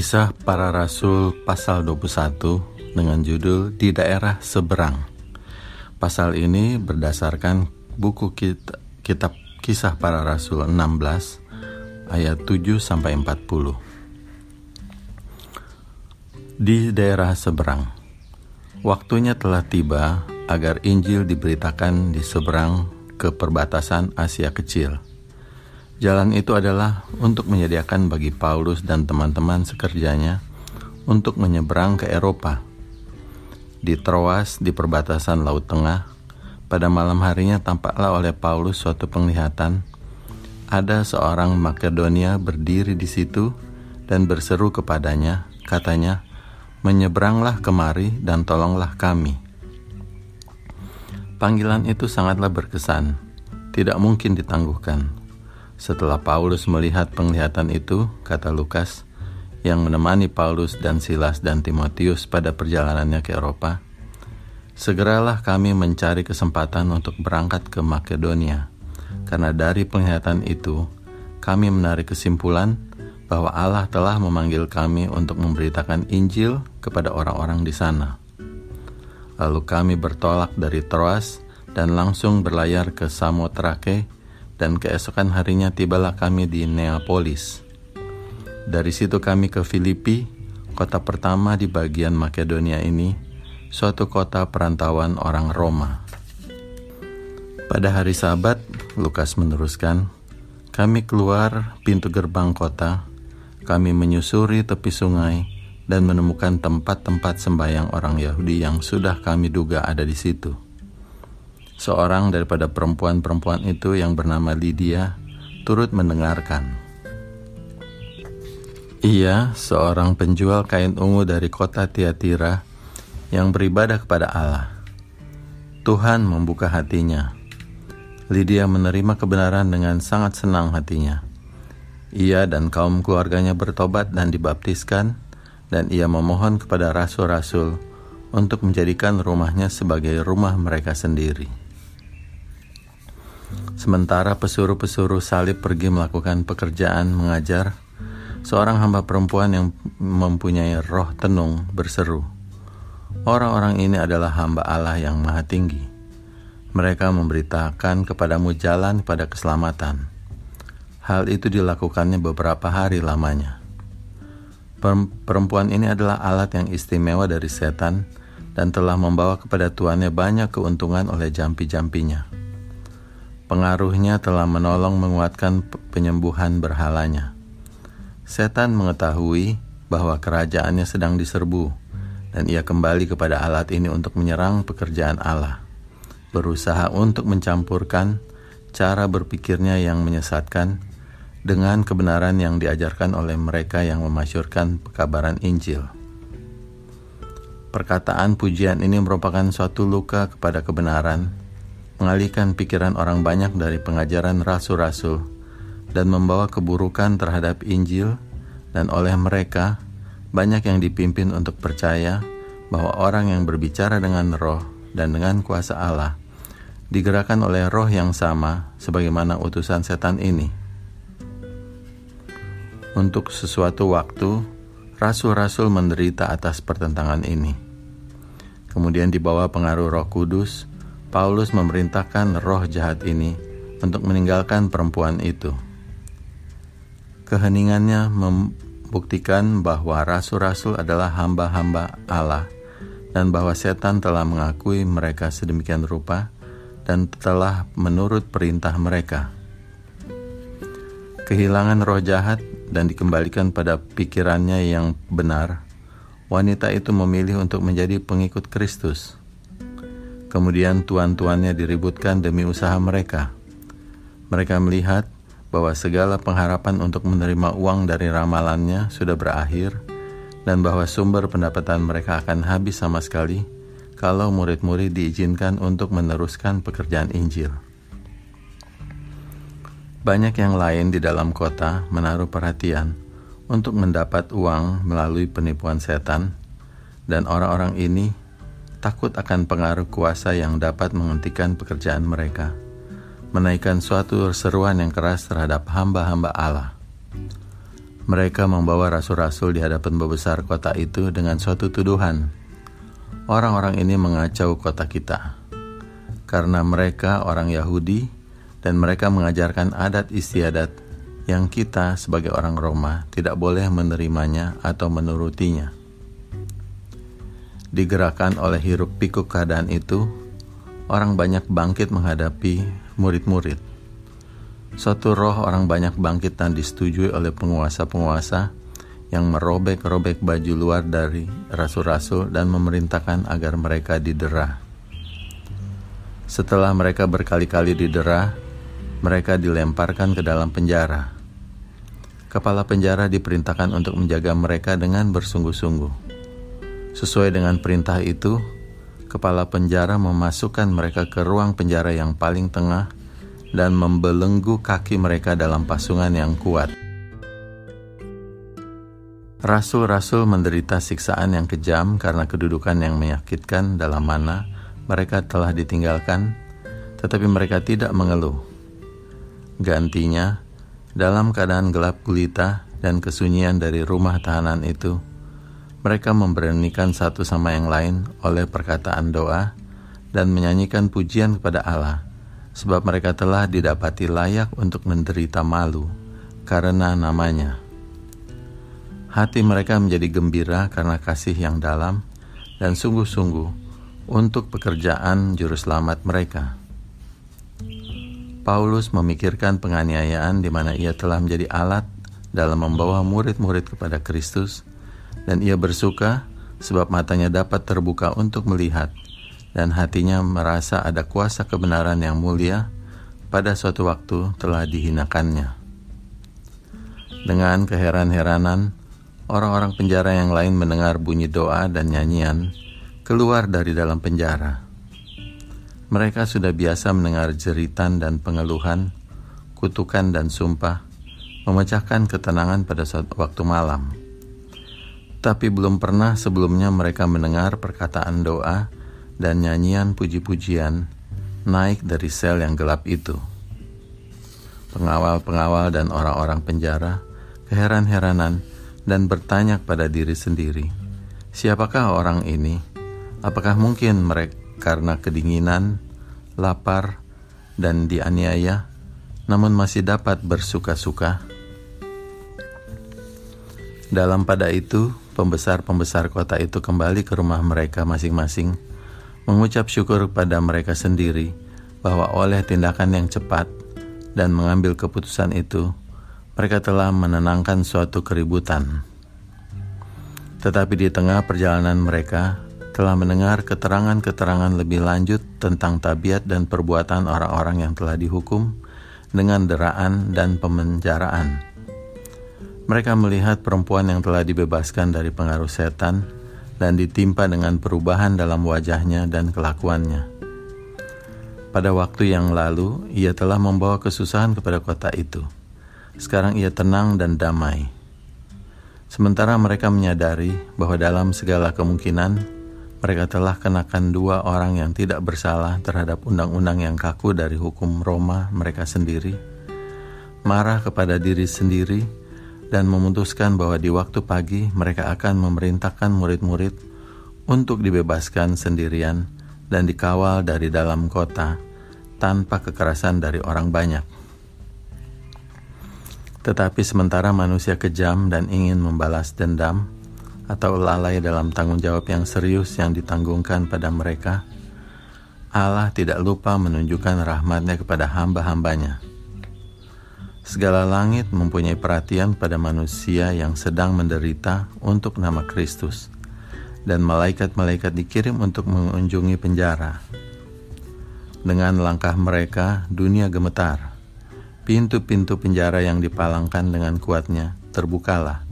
Kisah Para Rasul pasal 21 dengan judul Di Daerah Seberang. Pasal ini berdasarkan buku kitab Kisah Para Rasul 16 ayat 7 sampai 40. Di daerah seberang. Waktunya telah tiba agar Injil diberitakan di seberang ke perbatasan Asia Kecil Jalan itu adalah untuk menyediakan bagi Paulus dan teman-teman sekerjanya untuk menyeberang ke Eropa. Di Troas, di perbatasan Laut Tengah, pada malam harinya tampaklah oleh Paulus suatu penglihatan. Ada seorang Makedonia berdiri di situ dan berseru kepadanya, katanya, "Menyeberanglah kemari dan tolonglah kami." Panggilan itu sangatlah berkesan, tidak mungkin ditangguhkan setelah Paulus melihat penglihatan itu, kata Lukas, yang menemani Paulus dan Silas dan Timotius pada perjalanannya ke Eropa, segeralah kami mencari kesempatan untuk berangkat ke Makedonia, karena dari penglihatan itu kami menarik kesimpulan bahwa Allah telah memanggil kami untuk memberitakan Injil kepada orang-orang di sana. Lalu kami bertolak dari Troas dan langsung berlayar ke Samotrake, dan keesokan harinya tibalah kami di Neapolis. Dari situ kami ke Filipi, kota pertama di bagian Makedonia ini, suatu kota perantauan orang Roma. Pada hari Sabat, Lukas meneruskan, kami keluar pintu gerbang kota, kami menyusuri tepi sungai, dan menemukan tempat-tempat sembahyang orang Yahudi yang sudah kami duga ada di situ Seorang daripada perempuan-perempuan itu yang bernama Lydia turut mendengarkan. Ia seorang penjual kain ungu dari kota Tiatira yang beribadah kepada Allah. Tuhan membuka hatinya. Lydia menerima kebenaran dengan sangat senang hatinya. Ia dan kaum keluarganya bertobat dan dibaptiskan, dan ia memohon kepada rasul-rasul untuk menjadikan rumahnya sebagai rumah mereka sendiri. Sementara pesuruh-pesuruh salib pergi melakukan pekerjaan mengajar, seorang hamba perempuan yang mempunyai roh tenung berseru, Orang-orang ini adalah hamba Allah yang maha tinggi. Mereka memberitakan kepadamu jalan pada keselamatan. Hal itu dilakukannya beberapa hari lamanya. Perempuan ini adalah alat yang istimewa dari setan dan telah membawa kepada tuannya banyak keuntungan oleh jampi-jampinya. Pengaruhnya telah menolong menguatkan penyembuhan berhalanya. Setan mengetahui bahwa kerajaannya sedang diserbu, dan ia kembali kepada alat ini untuk menyerang pekerjaan Allah, berusaha untuk mencampurkan cara berpikirnya yang menyesatkan dengan kebenaran yang diajarkan oleh mereka yang memasyurkan pekabaran Injil. Perkataan pujian ini merupakan suatu luka kepada kebenaran mengalihkan pikiran orang banyak dari pengajaran rasul-rasul dan membawa keburukan terhadap Injil dan oleh mereka banyak yang dipimpin untuk percaya bahwa orang yang berbicara dengan roh dan dengan kuasa Allah digerakkan oleh roh yang sama sebagaimana utusan setan ini. Untuk sesuatu waktu, rasul-rasul menderita atas pertentangan ini. Kemudian dibawa pengaruh Roh Kudus, Paulus memerintahkan roh jahat ini untuk meninggalkan perempuan itu. Keheningannya membuktikan bahwa rasul-rasul adalah hamba-hamba Allah dan bahwa setan telah mengakui mereka sedemikian rupa dan telah menurut perintah mereka. Kehilangan roh jahat dan dikembalikan pada pikirannya yang benar, wanita itu memilih untuk menjadi pengikut Kristus Kemudian tuan-tuannya diributkan demi usaha mereka. Mereka melihat bahwa segala pengharapan untuk menerima uang dari ramalannya sudah berakhir dan bahwa sumber pendapatan mereka akan habis sama sekali kalau murid-murid diizinkan untuk meneruskan pekerjaan Injil. Banyak yang lain di dalam kota menaruh perhatian untuk mendapat uang melalui penipuan setan, dan orang-orang ini takut akan pengaruh kuasa yang dapat menghentikan pekerjaan mereka, menaikkan suatu seruan yang keras terhadap hamba-hamba Allah. Mereka membawa rasul-rasul di hadapan pembesar kota itu dengan suatu tuduhan. Orang-orang ini mengacau kota kita. Karena mereka orang Yahudi dan mereka mengajarkan adat istiadat yang kita sebagai orang Roma tidak boleh menerimanya atau menurutinya. Digerakkan oleh hiruk pikuk keadaan itu, orang banyak bangkit menghadapi murid-murid Suatu roh orang banyak bangkit dan disetujui oleh penguasa-penguasa yang merobek-robek baju luar dari rasul-rasul dan memerintahkan agar mereka didera. Setelah mereka berkali-kali didera, mereka dilemparkan ke dalam penjara. Kepala penjara diperintahkan untuk menjaga mereka dengan bersungguh-sungguh. Sesuai dengan perintah itu, kepala penjara memasukkan mereka ke ruang penjara yang paling tengah dan membelenggu kaki mereka dalam pasungan yang kuat. Rasul-rasul menderita siksaan yang kejam karena kedudukan yang menyakitkan dalam mana mereka telah ditinggalkan, tetapi mereka tidak mengeluh. Gantinya, dalam keadaan gelap gulita dan kesunyian dari rumah tahanan itu, mereka memberanikan satu sama yang lain oleh perkataan doa dan menyanyikan pujian kepada Allah sebab mereka telah didapati layak untuk menderita malu karena namanya. Hati mereka menjadi gembira karena kasih yang dalam dan sungguh-sungguh untuk pekerjaan juru selamat mereka. Paulus memikirkan penganiayaan di mana ia telah menjadi alat dalam membawa murid-murid kepada Kristus dan ia bersuka sebab matanya dapat terbuka untuk melihat dan hatinya merasa ada kuasa kebenaran yang mulia pada suatu waktu telah dihinakannya. Dengan keheran-heranan, orang-orang penjara yang lain mendengar bunyi doa dan nyanyian keluar dari dalam penjara. Mereka sudah biasa mendengar jeritan dan pengeluhan, kutukan dan sumpah, memecahkan ketenangan pada saat waktu malam. Tapi belum pernah sebelumnya mereka mendengar perkataan doa dan nyanyian puji-pujian naik dari sel yang gelap itu. Pengawal-pengawal dan orang-orang penjara keheran-heranan dan bertanya kepada diri sendiri, siapakah orang ini? Apakah mungkin mereka karena kedinginan, lapar, dan dianiaya, namun masih dapat bersuka-suka? Dalam pada itu, pembesar-pembesar kota itu kembali ke rumah mereka masing-masing mengucap syukur pada mereka sendiri bahwa oleh tindakan yang cepat dan mengambil keputusan itu, mereka telah menenangkan suatu keributan. Tetapi di tengah perjalanan mereka telah mendengar keterangan-keterangan lebih lanjut tentang tabiat dan perbuatan orang-orang yang telah dihukum dengan deraan dan pemenjaraan. Mereka melihat perempuan yang telah dibebaskan dari pengaruh setan dan ditimpa dengan perubahan dalam wajahnya dan kelakuannya. Pada waktu yang lalu, ia telah membawa kesusahan kepada kota itu. Sekarang ia tenang dan damai. Sementara mereka menyadari bahwa dalam segala kemungkinan, mereka telah kenakan dua orang yang tidak bersalah terhadap undang-undang yang kaku dari hukum Roma mereka sendiri, marah kepada diri sendiri, dan memutuskan bahwa di waktu pagi mereka akan memerintahkan murid-murid untuk dibebaskan sendirian dan dikawal dari dalam kota tanpa kekerasan dari orang banyak. Tetapi sementara manusia kejam dan ingin membalas dendam atau lalai dalam tanggung jawab yang serius yang ditanggungkan pada mereka, Allah tidak lupa menunjukkan rahmatnya kepada hamba-hambanya Segala langit mempunyai perhatian pada manusia yang sedang menderita untuk nama Kristus, dan malaikat-malaikat dikirim untuk mengunjungi penjara. Dengan langkah mereka, dunia gemetar. Pintu-pintu penjara yang dipalangkan dengan kuatnya terbukalah.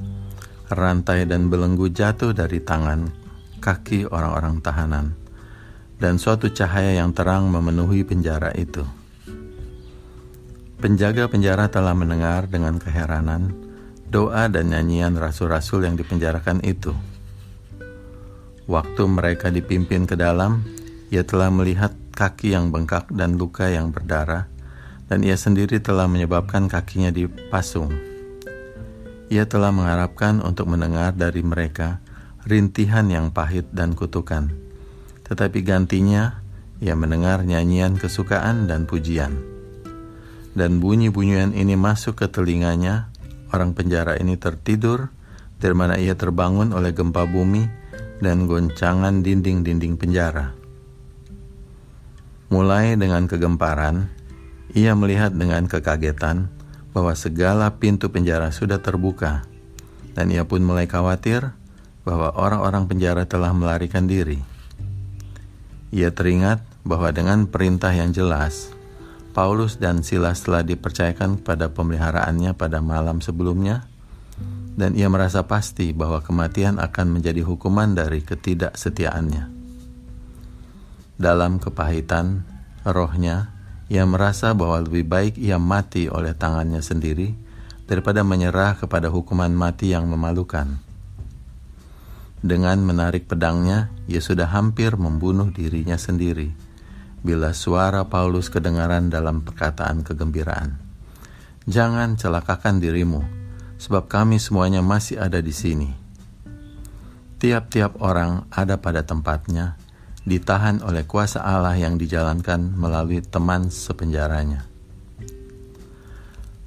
Rantai dan belenggu jatuh dari tangan, kaki orang-orang tahanan, dan suatu cahaya yang terang memenuhi penjara itu. Penjaga penjara telah mendengar dengan keheranan doa dan nyanyian rasul-rasul yang dipenjarakan itu. Waktu mereka dipimpin ke dalam, ia telah melihat kaki yang bengkak dan luka yang berdarah, dan ia sendiri telah menyebabkan kakinya dipasung. ia telah mengharapkan untuk mendengar dari mereka rintihan yang pahit dan kutukan. Tetapi gantinya, ia mendengar nyanyian kesukaan dan pujian. Dan bunyi-bunyian ini masuk ke telinganya, orang penjara ini tertidur, dari mana ia terbangun oleh gempa bumi dan goncangan dinding-dinding penjara. Mulai dengan kegemparan, ia melihat dengan kekagetan bahwa segala pintu penjara sudah terbuka, dan ia pun mulai khawatir bahwa orang-orang penjara telah melarikan diri. Ia teringat bahwa dengan perintah yang jelas, Paulus dan Silas telah dipercayakan pada pemeliharaannya pada malam sebelumnya, dan ia merasa pasti bahwa kematian akan menjadi hukuman dari ketidaksetiaannya. Dalam kepahitan rohnya, ia merasa bahwa lebih baik ia mati oleh tangannya sendiri daripada menyerah kepada hukuman mati yang memalukan. Dengan menarik pedangnya, ia sudah hampir membunuh dirinya sendiri. Bila suara Paulus kedengaran dalam perkataan kegembiraan, "Jangan celakakan dirimu, sebab kami semuanya masih ada di sini." Tiap-tiap orang ada pada tempatnya, ditahan oleh kuasa Allah yang dijalankan melalui teman sepenjaranya.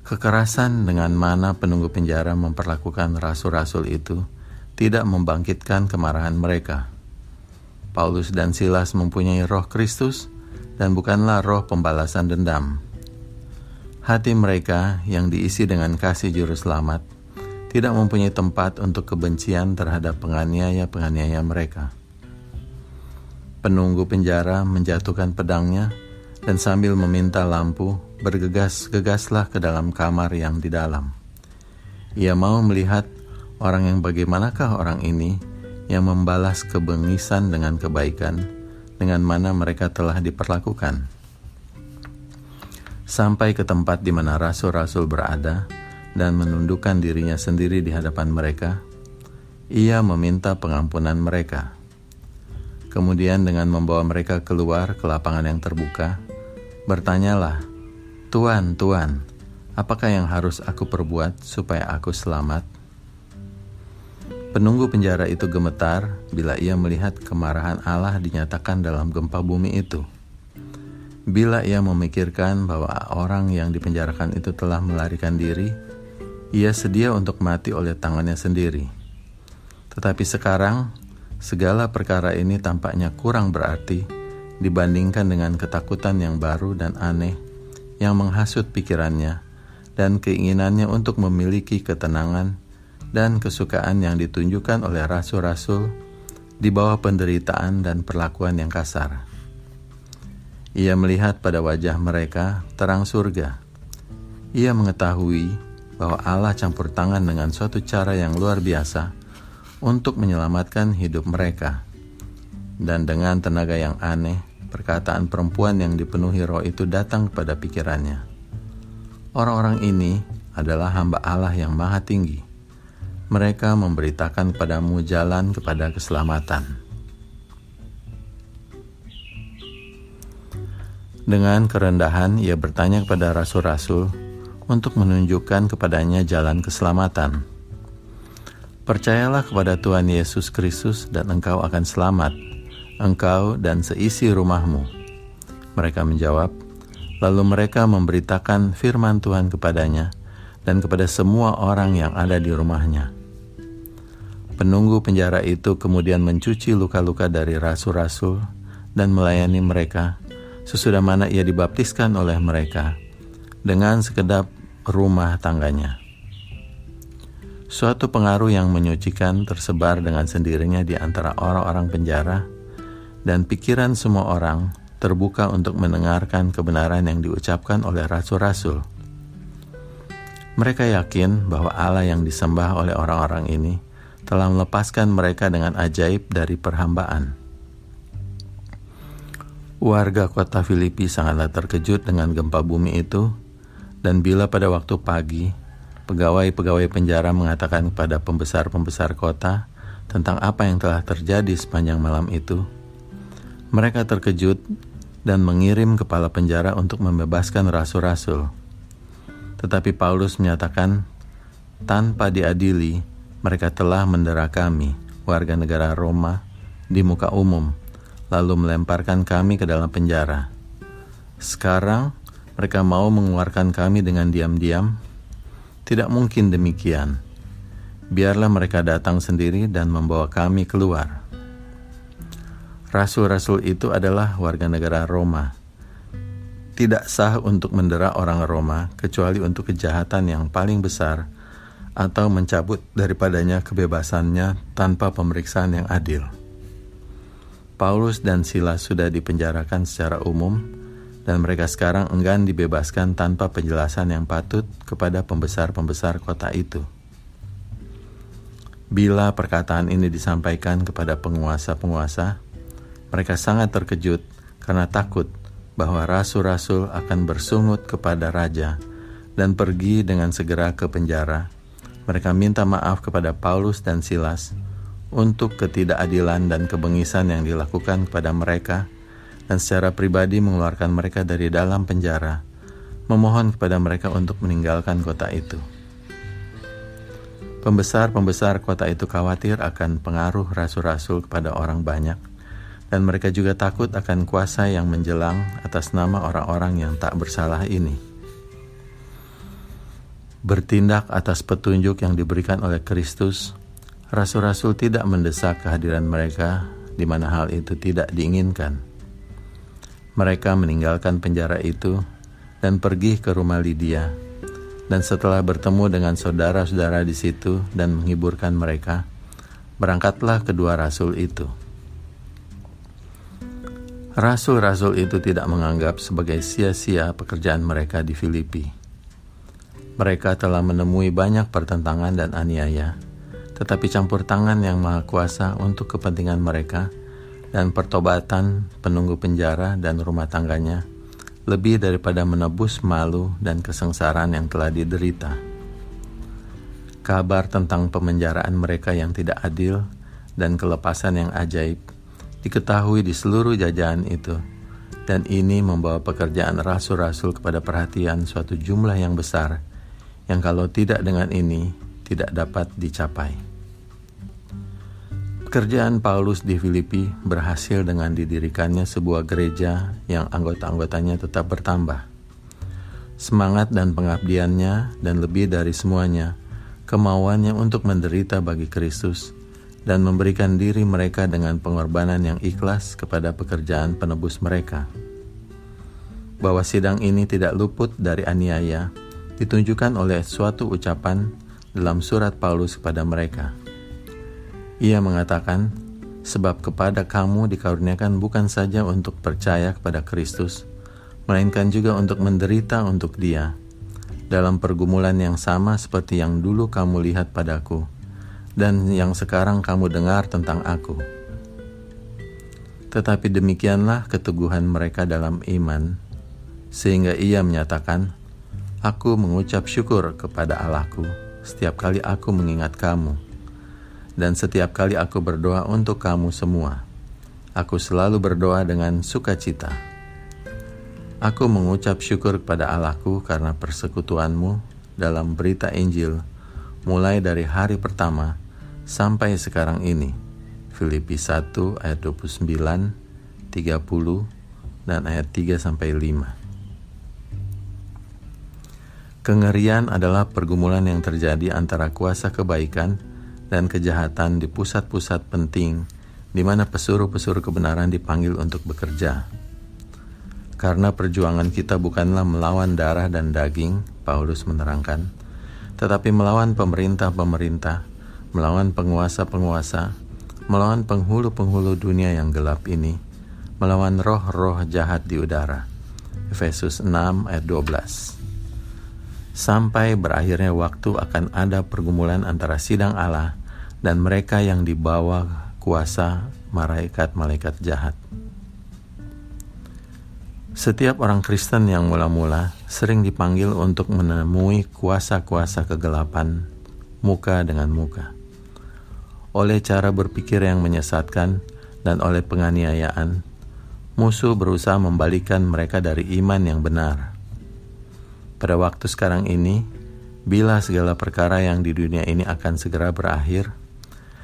Kekerasan dengan mana penunggu penjara memperlakukan rasul-rasul itu tidak membangkitkan kemarahan mereka. Paulus dan Silas mempunyai roh Kristus dan bukanlah roh pembalasan dendam. Hati mereka yang diisi dengan kasih juru selamat tidak mempunyai tempat untuk kebencian terhadap penganiaya-penganiaya mereka. Penunggu penjara menjatuhkan pedangnya dan sambil meminta lampu bergegas-gegaslah ke dalam kamar yang di dalam. Ia mau melihat Orang yang bagaimanakah orang ini yang membalas kebengisan dengan kebaikan dengan mana mereka telah diperlakukan? Sampai ke tempat di mana rasul-rasul berada dan menundukkan dirinya sendiri di hadapan mereka, ia meminta pengampunan mereka. Kemudian dengan membawa mereka keluar ke lapangan yang terbuka, bertanyalah, Tuan, Tuan, apakah yang harus aku perbuat supaya aku selamat?' Penunggu penjara itu gemetar bila ia melihat kemarahan Allah dinyatakan dalam gempa bumi itu. Bila ia memikirkan bahwa orang yang dipenjarakan itu telah melarikan diri, ia sedia untuk mati oleh tangannya sendiri. Tetapi sekarang, segala perkara ini tampaknya kurang berarti dibandingkan dengan ketakutan yang baru dan aneh yang menghasut pikirannya dan keinginannya untuk memiliki ketenangan dan kesukaan yang ditunjukkan oleh rasul-rasul di bawah penderitaan dan perlakuan yang kasar. Ia melihat pada wajah mereka terang surga. Ia mengetahui bahwa Allah campur tangan dengan suatu cara yang luar biasa untuk menyelamatkan hidup mereka. Dan dengan tenaga yang aneh, perkataan perempuan yang dipenuhi roh itu datang pada pikirannya. Orang-orang ini adalah hamba Allah yang maha tinggi mereka memberitakan kepadamu jalan kepada keselamatan. Dengan kerendahan, ia bertanya kepada rasul-rasul untuk menunjukkan kepadanya jalan keselamatan. Percayalah kepada Tuhan Yesus Kristus, dan engkau akan selamat, engkau dan seisi rumahmu. Mereka menjawab, lalu mereka memberitakan firman Tuhan kepadanya dan kepada semua orang yang ada di rumahnya. Penunggu penjara itu kemudian mencuci luka-luka dari rasul-rasul dan melayani mereka sesudah mana ia dibaptiskan oleh mereka dengan sekedap rumah tangganya. Suatu pengaruh yang menyucikan tersebar dengan sendirinya di antara orang-orang penjara dan pikiran semua orang terbuka untuk mendengarkan kebenaran yang diucapkan oleh rasul-rasul. Mereka yakin bahwa Allah yang disembah oleh orang-orang ini telah melepaskan mereka dengan ajaib dari perhambaan. Warga kota Filipi sangatlah terkejut dengan gempa bumi itu, dan bila pada waktu pagi, pegawai-pegawai penjara mengatakan kepada pembesar-pembesar kota tentang apa yang telah terjadi sepanjang malam itu, mereka terkejut dan mengirim kepala penjara untuk membebaskan rasul-rasul. Tetapi Paulus menyatakan tanpa diadili, mereka telah mendera kami, warga negara Roma, di muka umum, lalu melemparkan kami ke dalam penjara. Sekarang mereka mau mengeluarkan kami dengan diam-diam. Tidak mungkin demikian. Biarlah mereka datang sendiri dan membawa kami keluar. Rasul-rasul itu adalah warga negara Roma. Tidak sah untuk mendera orang Roma kecuali untuk kejahatan yang paling besar atau mencabut daripadanya kebebasannya tanpa pemeriksaan yang adil. Paulus dan Silas sudah dipenjarakan secara umum dan mereka sekarang enggan dibebaskan tanpa penjelasan yang patut kepada pembesar-pembesar kota itu. Bila perkataan ini disampaikan kepada penguasa-penguasa, mereka sangat terkejut karena takut bahwa rasul-rasul akan bersungut kepada raja dan pergi dengan segera ke penjara. Mereka minta maaf kepada Paulus dan Silas untuk ketidakadilan dan kebengisan yang dilakukan kepada mereka dan secara pribadi mengeluarkan mereka dari dalam penjara, memohon kepada mereka untuk meninggalkan kota itu. Pembesar-pembesar kota itu khawatir akan pengaruh rasul-rasul kepada orang banyak, dan mereka juga takut akan kuasa yang menjelang atas nama orang-orang yang tak bersalah ini. Bertindak atas petunjuk yang diberikan oleh Kristus, rasul-rasul tidak mendesak kehadiran mereka di mana hal itu tidak diinginkan. Mereka meninggalkan penjara itu dan pergi ke rumah Lydia. Dan setelah bertemu dengan saudara-saudara di situ dan menghiburkan mereka, berangkatlah kedua rasul itu. Rasul-rasul itu tidak menganggap sebagai sia-sia pekerjaan mereka di Filipi. Mereka telah menemui banyak pertentangan dan aniaya, tetapi campur tangan yang maha kuasa untuk kepentingan mereka – dan pertobatan penunggu penjara dan rumah tangganya lebih daripada menebus malu dan kesengsaraan yang telah diderita. Kabar tentang pemenjaraan mereka yang tidak adil dan kelepasan yang ajaib diketahui di seluruh jajahan itu, dan ini membawa pekerjaan rasul-rasul kepada perhatian suatu jumlah yang besar, yang kalau tidak dengan ini tidak dapat dicapai. Pekerjaan Paulus di Filipi berhasil dengan didirikannya sebuah gereja yang anggota-anggotanya tetap bertambah. Semangat dan pengabdiannya dan lebih dari semuanya, kemauannya untuk menderita bagi Kristus dan memberikan diri mereka dengan pengorbanan yang ikhlas kepada pekerjaan penebus mereka. Bahwa sidang ini tidak luput dari aniaya ditunjukkan oleh suatu ucapan dalam surat Paulus kepada mereka ia mengatakan, "Sebab kepada kamu dikaruniakan bukan saja untuk percaya kepada Kristus, melainkan juga untuk menderita untuk Dia, dalam pergumulan yang sama seperti yang dulu kamu lihat padaku, dan yang sekarang kamu dengar tentang Aku." Tetapi demikianlah keteguhan mereka dalam iman, sehingga ia menyatakan, "Aku mengucap syukur kepada Allahku setiap kali aku mengingat kamu." dan setiap kali aku berdoa untuk kamu semua, aku selalu berdoa dengan sukacita. Aku mengucap syukur kepada Allahku karena persekutuanmu dalam berita Injil, mulai dari hari pertama sampai sekarang ini. Filipi 1 ayat 29, 30, dan ayat 3 sampai 5. Kengerian adalah pergumulan yang terjadi antara kuasa kebaikan dan kejahatan di pusat-pusat penting di mana pesuruh-pesuruh kebenaran dipanggil untuk bekerja. Karena perjuangan kita bukanlah melawan darah dan daging, Paulus menerangkan, tetapi melawan pemerintah-pemerintah, melawan penguasa-penguasa, melawan penghulu-penghulu dunia yang gelap ini, melawan roh-roh jahat di udara. Efesus 6 ayat 12 Sampai berakhirnya waktu akan ada pergumulan antara sidang Allah dan mereka yang dibawa kuasa malaikat-malaikat jahat. Setiap orang Kristen yang mula-mula sering dipanggil untuk menemui kuasa-kuasa kegelapan muka dengan muka. Oleh cara berpikir yang menyesatkan dan oleh penganiayaan, musuh berusaha membalikan mereka dari iman yang benar. Pada waktu sekarang ini, bila segala perkara yang di dunia ini akan segera berakhir,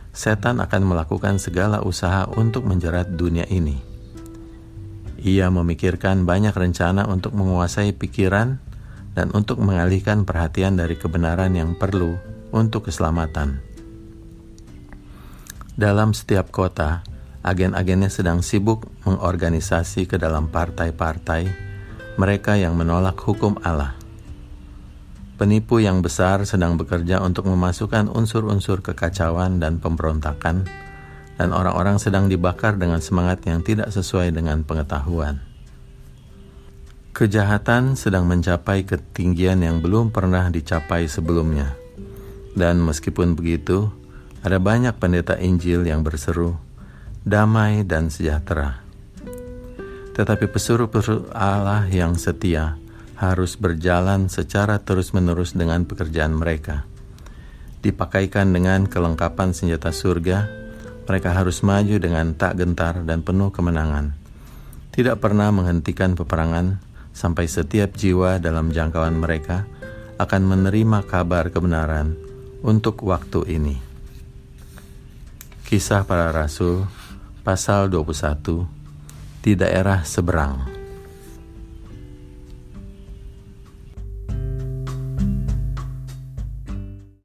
setan akan melakukan segala usaha untuk menjerat dunia ini. Ia memikirkan banyak rencana untuk menguasai pikiran dan untuk mengalihkan perhatian dari kebenaran yang perlu untuk keselamatan. Dalam setiap kota, agen-agennya sedang sibuk mengorganisasi ke dalam partai-partai mereka yang menolak hukum Allah. Penipu yang besar sedang bekerja untuk memasukkan unsur-unsur kekacauan dan pemberontakan, dan orang-orang sedang dibakar dengan semangat yang tidak sesuai dengan pengetahuan. Kejahatan sedang mencapai ketinggian yang belum pernah dicapai sebelumnya, dan meskipun begitu, ada banyak pendeta Injil yang berseru, damai dan sejahtera. Tetapi pesuruh-pesuruh Allah yang setia harus berjalan secara terus-menerus dengan pekerjaan mereka. Dipakaikan dengan kelengkapan senjata surga, mereka harus maju dengan tak gentar dan penuh kemenangan. Tidak pernah menghentikan peperangan sampai setiap jiwa dalam jangkauan mereka akan menerima kabar kebenaran untuk waktu ini. Kisah para Rasul pasal 21 di daerah seberang.